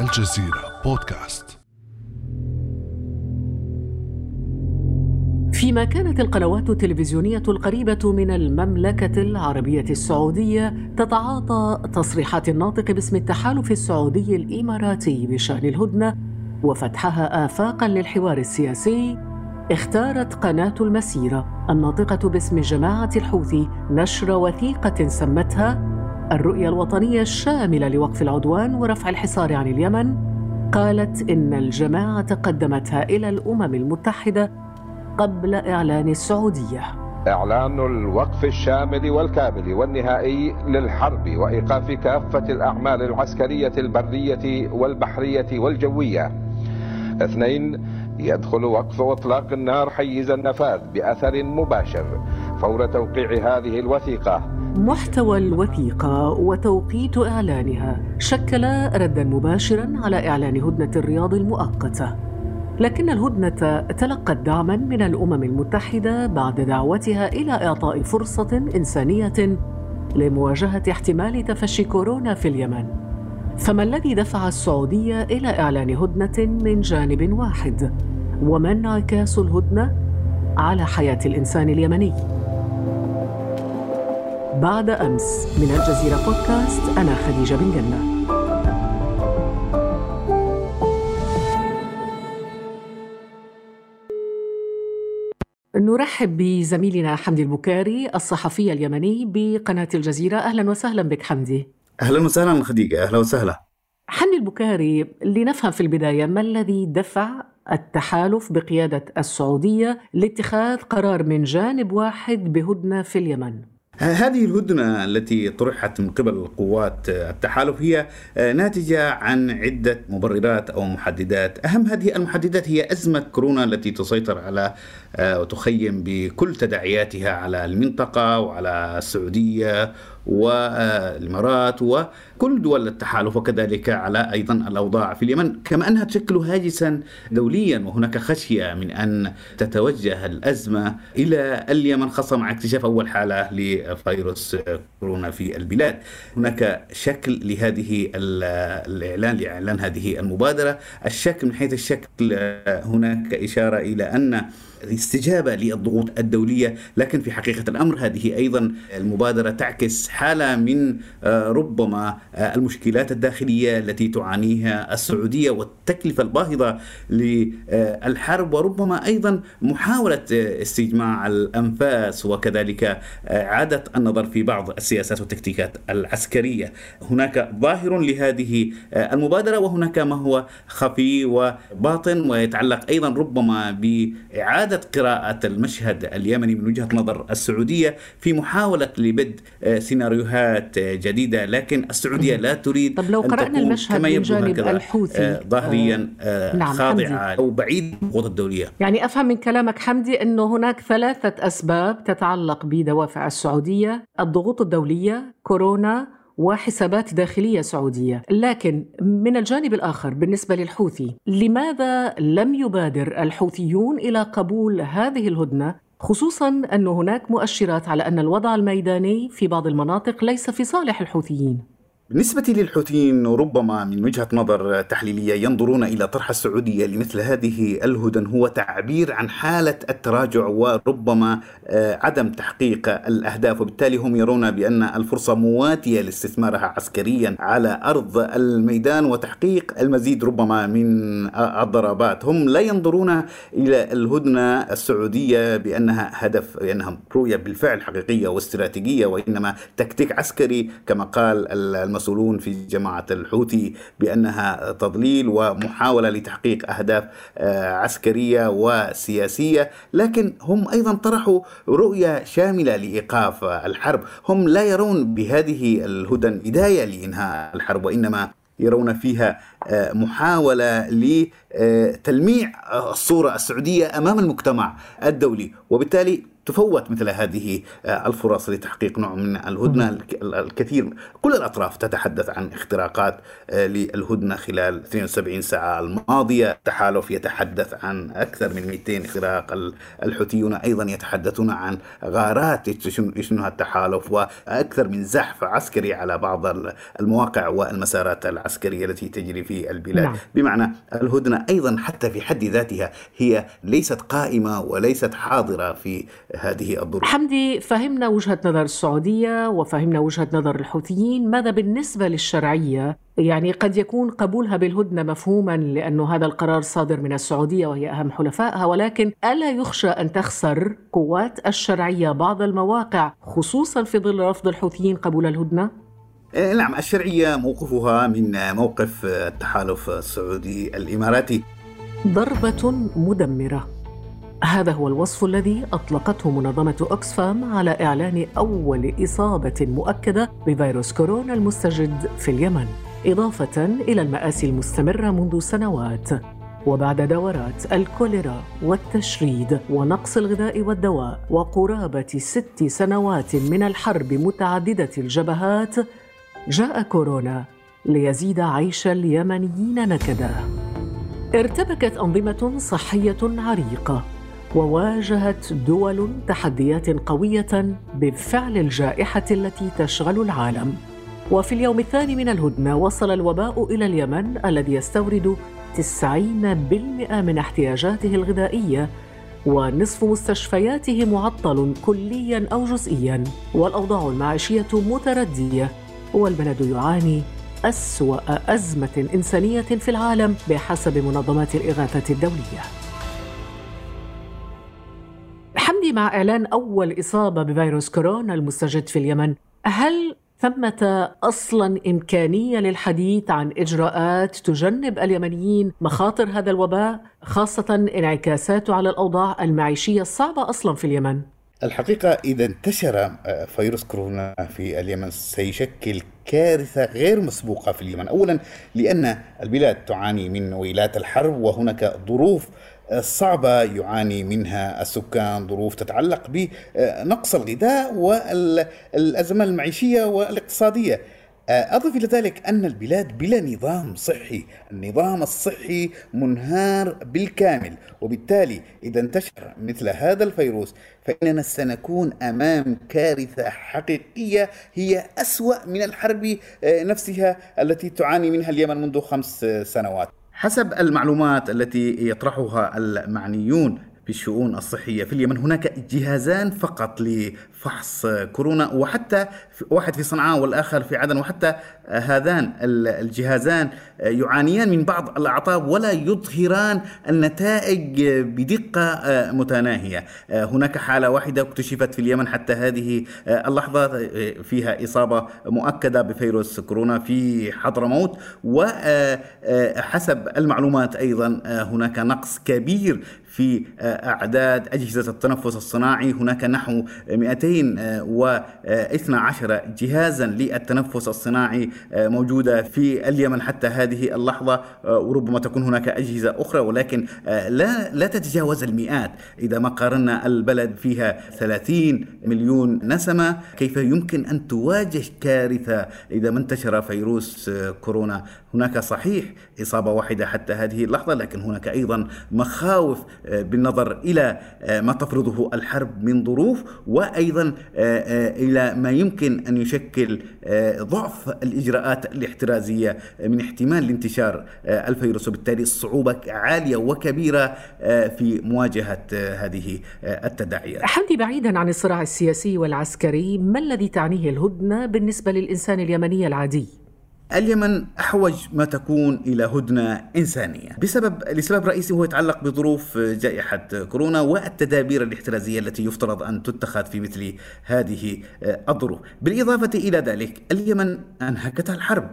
الجزيرة بودكاست. فيما كانت القنوات التلفزيونية القريبة من المملكة العربية السعودية تتعاطى تصريحات الناطق باسم التحالف السعودي الإماراتي بشأن الهدنة وفتحها آفاقا للحوار السياسي اختارت قناة المسيرة الناطقة باسم جماعة الحوثي نشر وثيقة سمتها الرؤية الوطنية الشاملة لوقف العدوان ورفع الحصار عن اليمن قالت إن الجماعة قدمتها إلى الأمم المتحدة قبل إعلان السعودية. إعلان الوقف الشامل والكامل والنهائي للحرب وإيقاف كافة الأعمال العسكرية البرية والبحرية والجوية. اثنين يدخل وقف إطلاق النار حيز النفاذ بأثر مباشر. فور توقيع هذه الوثيقة محتوى الوثيقة وتوقيت إعلانها شكل ردا مباشرا على إعلان هدنة الرياض المؤقتة لكن الهدنة تلقت دعما من الأمم المتحدة بعد دعوتها إلى إعطاء فرصة إنسانية لمواجهة احتمال تفشي كورونا في اليمن فما الذي دفع السعودية إلى إعلان هدنة من جانب واحد؟ وما انعكاس الهدنة على حياة الإنسان اليمني؟ بعد أمس من الجزيرة بودكاست أنا خديجة بن جنة. نرحب بزميلنا حمدي البكاري الصحفي اليمني بقناة الجزيرة. أهلا وسهلا بك حمدي. أهلا وسهلا خديجة أهلا وسهلا. حمدي البكاري لنفهم في البداية ما الذي دفع التحالف بقيادة السعودية لاتخاذ قرار من جانب واحد بهدنة في اليمن؟ هذه الهدنة التي طرحت من قبل قوات التحالف هي ناتجة عن عدة مبررات أو محددات. أهم هذه المحددات هي أزمة كورونا التي تسيطر على وتخيم بكل تداعياتها على المنطقة وعلى السعودية والإمارات وكل دول التحالف وكذلك على أيضا الأوضاع في اليمن كما أنها تشكل هاجسا دوليا وهناك خشية من أن تتوجه الأزمة إلى اليمن خاصة مع اكتشاف أول حالة لفيروس كورونا في البلاد. هناك شكل لهذه الإعلان لإعلان هذه المبادرة، الشكل من حيث الشكل هناك إشارة إلى أن استجابه للضغوط الدولية لكن في حقيقة الأمر هذه أيضا المبادرة تعكس حالة من ربما المشكلات الداخلية التي تعانيها السعودية والتكلفة الباهظة للحرب وربما أيضا محاولة استجماع الأنفاس وكذلك اعاده النظر في بعض السياسات والتكتيكات العسكرية. هناك ظاهر لهذه المبادرة وهناك ما هو خفي وباطن ويتعلق أيضا ربما بإعادة إعادة قراءة المشهد اليمني من وجهة نظر السعودية في محاولة لبدء سيناريوهات جديدة لكن السعودية لا تريد طب لو قرأنا المشهد من جانب الحوثي ظاهريا آه نعم خاضعة أو بعيد الضغوط الدولية يعني أفهم من كلامك حمدي أنه هناك ثلاثة أسباب تتعلق بدوافع السعودية الضغوط الدولية كورونا وحسابات داخلية سعودية، لكن من الجانب الآخر بالنسبة للحوثي، لماذا لم يبادر الحوثيون إلى قبول هذه الهدنة؟ خصوصا أن هناك مؤشرات على أن الوضع الميداني في بعض المناطق ليس في صالح الحوثيين. بالنسبة للحوثيين ربما من وجهة نظر تحليلية ينظرون إلى طرح السعودية لمثل هذه الهدن هو تعبير عن حالة التراجع وربما عدم تحقيق الأهداف. وبالتالي هم يرون بأن الفرصة مواتية لاستثمارها عسكريا على أرض الميدان وتحقيق المزيد ربما من الضربات. هم لا ينظرون إلى الهدنة السعودية بأنها هدف بأنها رؤية بالفعل حقيقية واستراتيجية وإنما تكتيك عسكري كما قال المسؤولون في جماعة الحوثي بأنها تضليل ومحاولة لتحقيق أهداف عسكرية وسياسية لكن هم أيضا طرحوا رؤية شاملة لإيقاف الحرب. هم لا يرون بهذه الهدن بداية لإنهاء الحرب وإنما يرون فيها محاولة لتلميع الصورة السعودية أمام المجتمع الدولي. وبالتالي تفوت مثل هذه الفرص لتحقيق نوع من الهدنة الكثير. كل الأطراف تتحدث عن اختراقات للهدنة خلال 72 ساعة الماضية. التحالف يتحدث عن أكثر من 200 اختراق. الحوثيون أيضا يتحدثون عن غارات يشنها التحالف وأكثر من زحف عسكري على بعض المواقع والمسارات العسكرية التي تجري في البلاد. نعم. بمعنى الهدنة أيضا حتى في حد ذاتها هي ليست قائمة وليست حاضرة في هذه الظروف. حمدي فهمنا وجهة نظر السعودية وفهمنا وجهة نظر الحوثيين ماذا بالنسبة للشرعية؟ يعني قد يكون قبولها بالهدنة مفهوما لأن هذا القرار صادر من السعودية وهي أهم حلفائها ولكن ألا يخشى أن تخسر قوات الشرعية بعض المواقع خصوصا في ظل رفض الحوثيين قبول الهدنة؟ إيه، نعم الشرعية موقفها من موقف التحالف السعودي الإماراتي. ضربة مدمرة. هذا هو الوصف الذي أطلقته منظمة أكسفام على إعلان أول إصابة مؤكدة بفيروس كورونا المستجد في اليمن إضافة إلى المآسي المستمرة منذ سنوات وبعد دورات الكوليرا والتشريد ونقص الغذاء والدواء وقرابة ست سنوات من الحرب متعددة الجبهات جاء كورونا ليزيد عيش اليمنيين نكدا. ارتبكت أنظمة صحية عريقة وواجهت دول تحديات قوية بفعل الجائحة التي تشغل العالم وفي اليوم الثاني من الهدنة وصل الوباء إلى اليمن الذي يستورد 90% من احتياجاته الغذائية ونصف مستشفياته معطل كليا أو جزئيا والأوضاع المعيشية متردية والبلد يعاني أسوأ أزمة إنسانية في العالم بحسب منظمات الإغاثة الدولية. مع إعلان أول إصابة بفيروس كورونا المستجد في اليمن، هل ثمة أصلا إمكانية للحديث عن إجراءات تجنب اليمنيين مخاطر هذا الوباء خاصة انعكاساته على الأوضاع المعيشية الصعبة أصلا في اليمن؟ الحقيقة إذا انتشر فيروس كورونا في اليمن سيشكل كارثة غير مسبوقة في اليمن أولا لأن البلاد تعاني من ويلات الحرب وهناك ظروف صعبة يعاني منها السكان ظروف تتعلق بنقص الغذاء والأزمة المعيشية والاقتصادية. أضف إلى ذلك أن البلاد بلا نظام صحي النظام الصحي منهار بالكامل وبالتالي إذا انتشر مثل هذا الفيروس فإننا سنكون أمام كارثة حقيقية هي أسوأ من الحرب نفسها التي تعاني منها اليمن منذ خمس سنوات. حسب المعلومات التي يطرحها المعنيون. بالشؤون الصحية في اليمن. هناك جهازان فقط لفحص كورونا وحتى واحد في صنعاء والآخر في عدن. وحتى هذان الجهازان يعانيان من بعض الأعطاب ولا يظهران النتائج بدقة متناهية. هناك حالة واحدة اكتشفت في اليمن حتى هذه اللحظة فيها إصابة مؤكدة بفيروس كورونا في حضرموت. وحسب المعلومات أيضا هناك نقص كبير في أعداد أجهزة التنفس الصناعي. هناك نحو 212 جهازا للتنفس الصناعي موجودة في اليمن حتى هذه اللحظة. وربما تكون هناك أجهزة أخرى ولكن لا لا تتجاوز المئات. إذا ما قارنا البلد فيها 30 مليون نسمة كيف يمكن أن تواجه كارثة إذا ما انتشر فيروس كورونا؟ هناك صحيح إصابة واحدة حتى هذه اللحظة لكن هناك أيضا مخاوف بالنظر إلى آه، ما تفرضه الحرب من ظروف وأيضا آه، آه، إلى ما يمكن أن يشكل ضعف الإجراءات الاحترازية من احتمال لانتشار الفيروس وبالتالي الصعوبة عالية وكبيرة في مواجهة هذه التداعيات. حمدي بعيدا عن الصراع السياسي والعسكري، ما الذي تعنيه الهدنة بالنسبة للإنسان اليمني العادي؟ اليمن أحوج ما تكون إلى هدنة إنسانية. بسبب لسبب رئيسي هو يتعلق بظروف جائحة كورونا والتدابير الاحترازية التي يفترض أن تتخذ في مثل هذه الظروف. بالإضافة إلى ذلك اليمن انهكتها الحرب.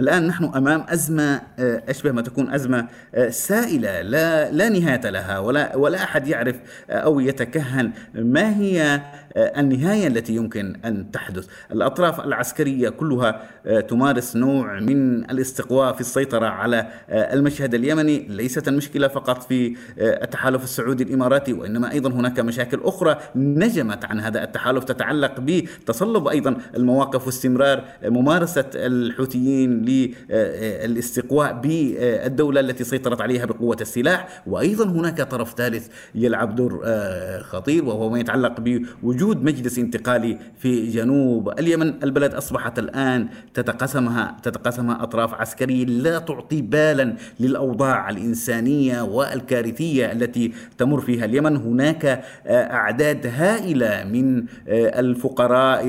الآن نحن أمام أزمة أشبه ما تكون أزمة سائلة. لا لا نهاية لها ولا ولا أحد يعرف أو يتكهن ما هي النهاية التي يمكن أن تحدث. الأطراف العسكرية كلها تمارس نوع من الاستقواء في السيطرة على المشهد اليمني. ليست المشكلة فقط في التحالف السعودي الإماراتي وإنما أيضا هناك مشاكل أخرى نجمت عن هذا التحالف تتعلق بتصلب أيضا المواقف واستمرار ممارسة الحوثيين للاستقواء بالدولة التي سيطرت عليها بقوة السلاح. وأيضا هناك طرف ثالث يلعب دور آه، خطير وهو ما يتعلق بوجود مجلس انتقالي في جنوب اليمن. البلد أصبحت الآن تتقسمها تتقسمها أطراف عسكرية لا تعطي بالا للأوضاع الإنسانية والكارثية التي تمر فيها اليمن. هناك آه، أعداد هائلة من آه، الفقراء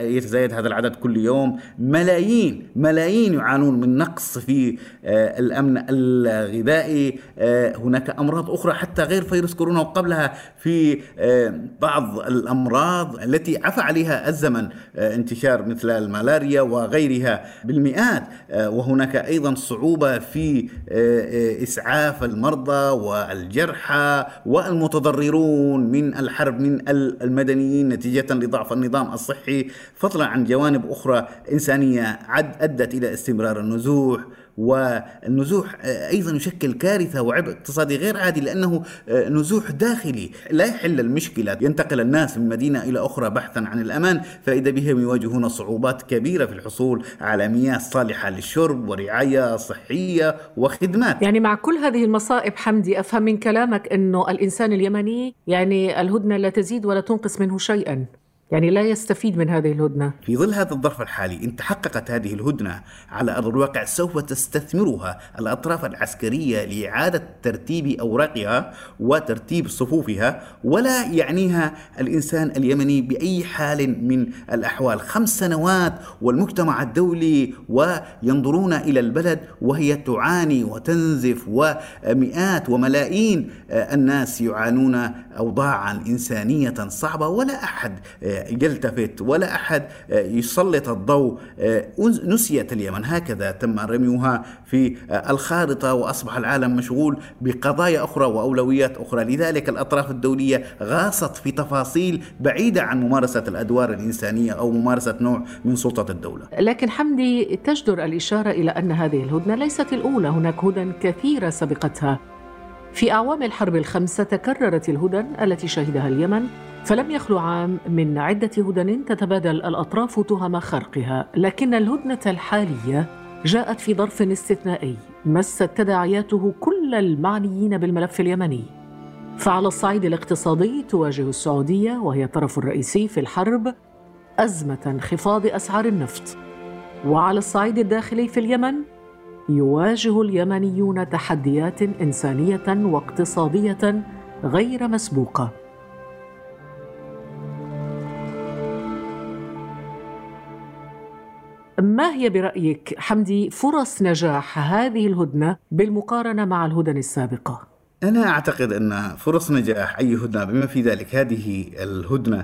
يتزايد هذا العدد كل يوم. ملايين ملايين يعانون من نقص في الأمن الغذائي. هناك أمراض أخرى حتى غير فيروس كورونا وقبلها في بعض الأمراض التي عفى عليها الزمن انتشار مثل الملاريا وغيرها بالمئات. وهناك أيضا صعوبة في إسعاف المرضى والجرحى والمتضررون من الحرب من المدنيين نتيجة لضعف النظام الصحي. فضلا عن جوانب أخرى إنسانية عد أدت إلى استمرار النزوح. والنزوح أيضا يشكل كارثة وعبء اقتصادي غير عادي لأنه نزوح داخلي. لا يحل المشكلة. ينتقل الناس من مدينة إلى أخرى بحثا عن الأمان. فإذا بهم يواجهون صعوبات كبيرة في الحصول على مياه صالحة للشرب ورعاية صحية وخدمات. يعني مع كل هذه المصائب حمدي أفهم من كلامك إنه الإنسان اليمني يعني الهدنة لا تزيد ولا تنقص منه شيئا. يعني لا يستفيد من هذه الهدنة. في ظل هذا الظرف الحالي إن تحققت هذه الهدنة على أرض الواقع سوف تستثمرها الأطراف العسكرية لإعادة ترتيب أوراقها وترتيب صفوفها ولا يعنيها الإنسان اليمني بأي حال من الأحوال. خمس سنوات والمجتمع الدولي وينظرون إلى البلد وهي تعاني وتنزف ومئات وملايين الناس يعانون أوضاعا إنسانية صعبة ولا أحد يلتفت ولا أحد يسلط الضوء نسيت اليمن. هكذا تم رميها في الخارطة وأصبح العالم مشغول بقضايا أخرى وأولويات أخرى. لذلك الأطراف الدولية غاصت في تفاصيل بعيدة عن ممارسة الأدوار الإنسانية أو ممارسة نوع من سلطة الدولة. لكن حمدي تجدر الإشارة إلى أن هذه الهدنة ليست الأولى. هناك هدن كثيرة سبقتها. في أعوام الحرب الخمسة تكررت الهدن التي شهدها اليمن فلم يخلو عام من عدة هدن تتبادل الأطراف تهم خرقها لكن الهدنة الحالية جاءت في ظرف استثنائي مست تداعياته كل المعنيين بالملف اليمني. فعلى الصعيد الاقتصادي تواجه السعودية وهي الطرف الرئيسي في الحرب أزمة انخفاض أسعار النفط. وعلى الصعيد الداخلي في اليمن يواجه اليمنيون تحديات إنسانية واقتصادية غير مسبوقة. ما هي برأيك حمدي فرص نجاح هذه الهدنة بالمقارنة مع الهدن السابقة؟ أنا أعتقد أن فرص نجاح أي هدنة بما في ذلك هذه الهدنة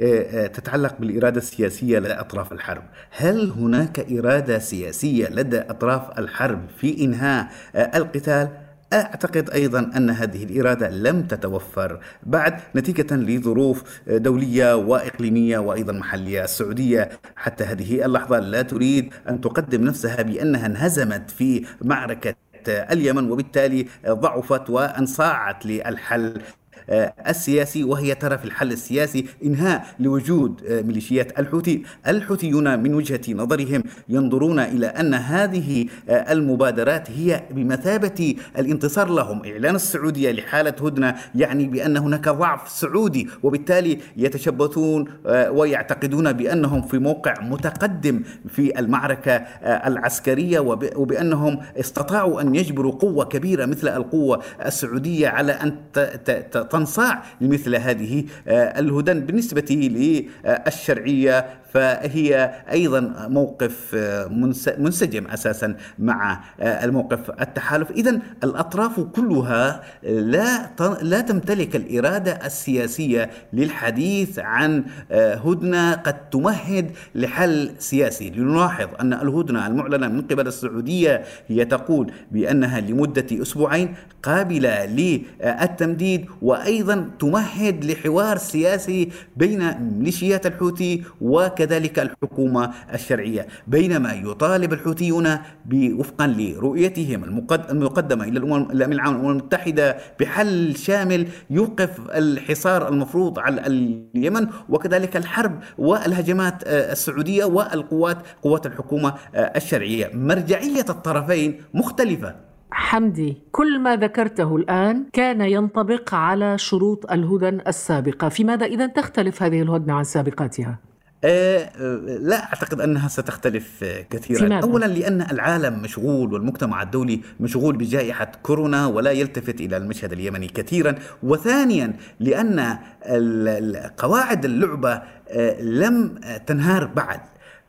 آه، آه، تتعلق بالإرادة السياسية لدى أطراف الحرب هل هناك إرادة سياسية لدى أطراف الحرب في إنهاء آه، القتال؟ أعتقد أيضا أن هذه الإرادة لم تتوفر. بعد نتيجة لظروف دولية وإقليمية وأيضا محلية السعودية حتى هذه اللحظة لا تريد أن تقدم نفسها بأنها انهزمت في معركة اليمن وبالتالي ضعفت وأنصاعت للحل. السياسي وهي ترى في الحل السياسي إنهاء لوجود آه، ميليشيات الحوثي. الحوثيون من وجهة نظرهم ينظرون إلى أن هذه آه، المبادرات هي بمثابة الانتصار لهم. إعلان السعودية لحالة هدنة يعني بأن هناك ضعف سعودي وبالتالي يتشبثون ويعتقدون بأنهم في موقع متقدم في المعركة العسكرية وبأنهم استطاعوا أن يجبروا قوة كبيرة مثل القوة السعودية على أن تنصاع لمثل هذه آه، الهدن بالنسبة للشرعية فهي أيضا موقف آه، منسجم أساسا مع آه، الموقف التحالف. اذا الأطراف كلها لا لا تمتلك الإرادة السياسية للحديث عن هدنة قد تمهد لحل سياسي. لنلاحظ أن الهدنة المعلنة من قبل السعودية هي تقول بأنها لمدة أسبوعين قابلة للتمديد و وأيضا تمهد لحوار سياسي بين ميليشيات الحوثي وكذلك الحكومة الشرعية بينما يطالب الحوثيون وفقا لرؤيتهم المقدمة إلى الامم العامه المتحدة بحل شامل يوقف الحصار المفروض على اليمن وكذلك الحرب والهجمات السعودية والقوات قوات الحكومة الشرعية. مرجعية الطرفين مختلفة. حمدي كل ما ذكرته الآن كان ينطبق على شروط الهدن السابقة في ماذا إذا تختلف هذه الهدنة عن سابقاتها؟ أه, لا أعتقد أنها ستختلف كثيرا فيماذا؟ اولا لأن العالم مشغول والمجتمع الدولي مشغول بجائحة كورونا ولا يلتفت إلى المشهد اليمني كثيرا وثانيا لأن قواعد اللعبة أه، لم تنهار بعد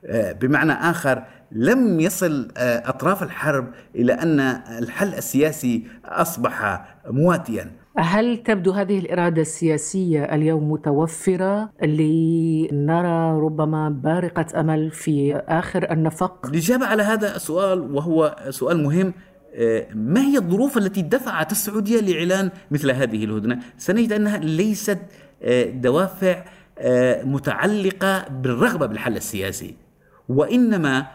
أه، بمعنى آخر لم يصل آه، أطراف الحرب إلى أن الحل السياسي أصبح مواتيا هل تبدو هذه الإرادة السياسية اليوم متوفرة لنرى ربما بارقة أمل في آخر النفق؟ الإجابة على هذا السؤال وهو سؤال مهم آه، ما هي الظروف التي دفعت السعودية لإعلان مثل هذه الهدنة؟ سنجد أنها ليست آه، دوافع متعلقة بالرغبة بالحل السياسي وإنما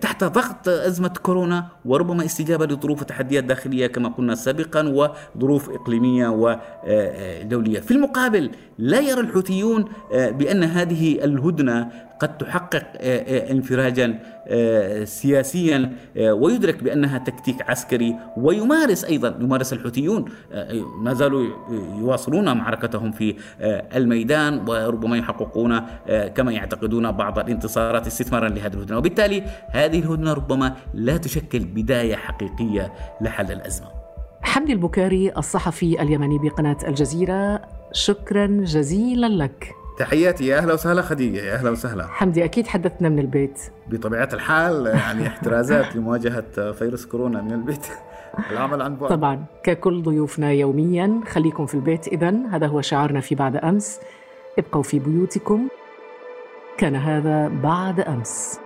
تحت ضغط أزمة كورونا وربما استجابة لظروف وتحديات داخلية كما قلنا سابقا وظروف إقليمية ودولية في المقابل لا يرى الحوثيون آه، بأن هذه الهدنة قد تحقق آه، انفراجا سياسيا ويدرك بأنها تكتيك عسكري ويمارس أيضا يمارس الحوثيون ما زالوا يواصلون معركتهم في الميدان وربما يحققون كما يعتقدون بعض الانتصارات استثمارا لهذه الهدنة وبالتالي هذه الهدنة ربما لا تشكل بداية حقيقية لحل الأزمة. حمدي البكاري الصحفي اليمني بقناة الجزيرة شكرا جزيلا لك. تحياتي يا أهلا وسهلا خديجة يا أهلا وسهلا. حمدي أكيد حدثنا من البيت. بطبيعة الحال يعني احترازات لمواجهة فيروس كورونا من البيت. العمل عن بعد. طبعا ككل ضيوفنا يوميا خليكم في البيت اذا. هذا هو شعارنا في بعد أمس. ابقوا في بيوتكم. كان هذا بعد أمس.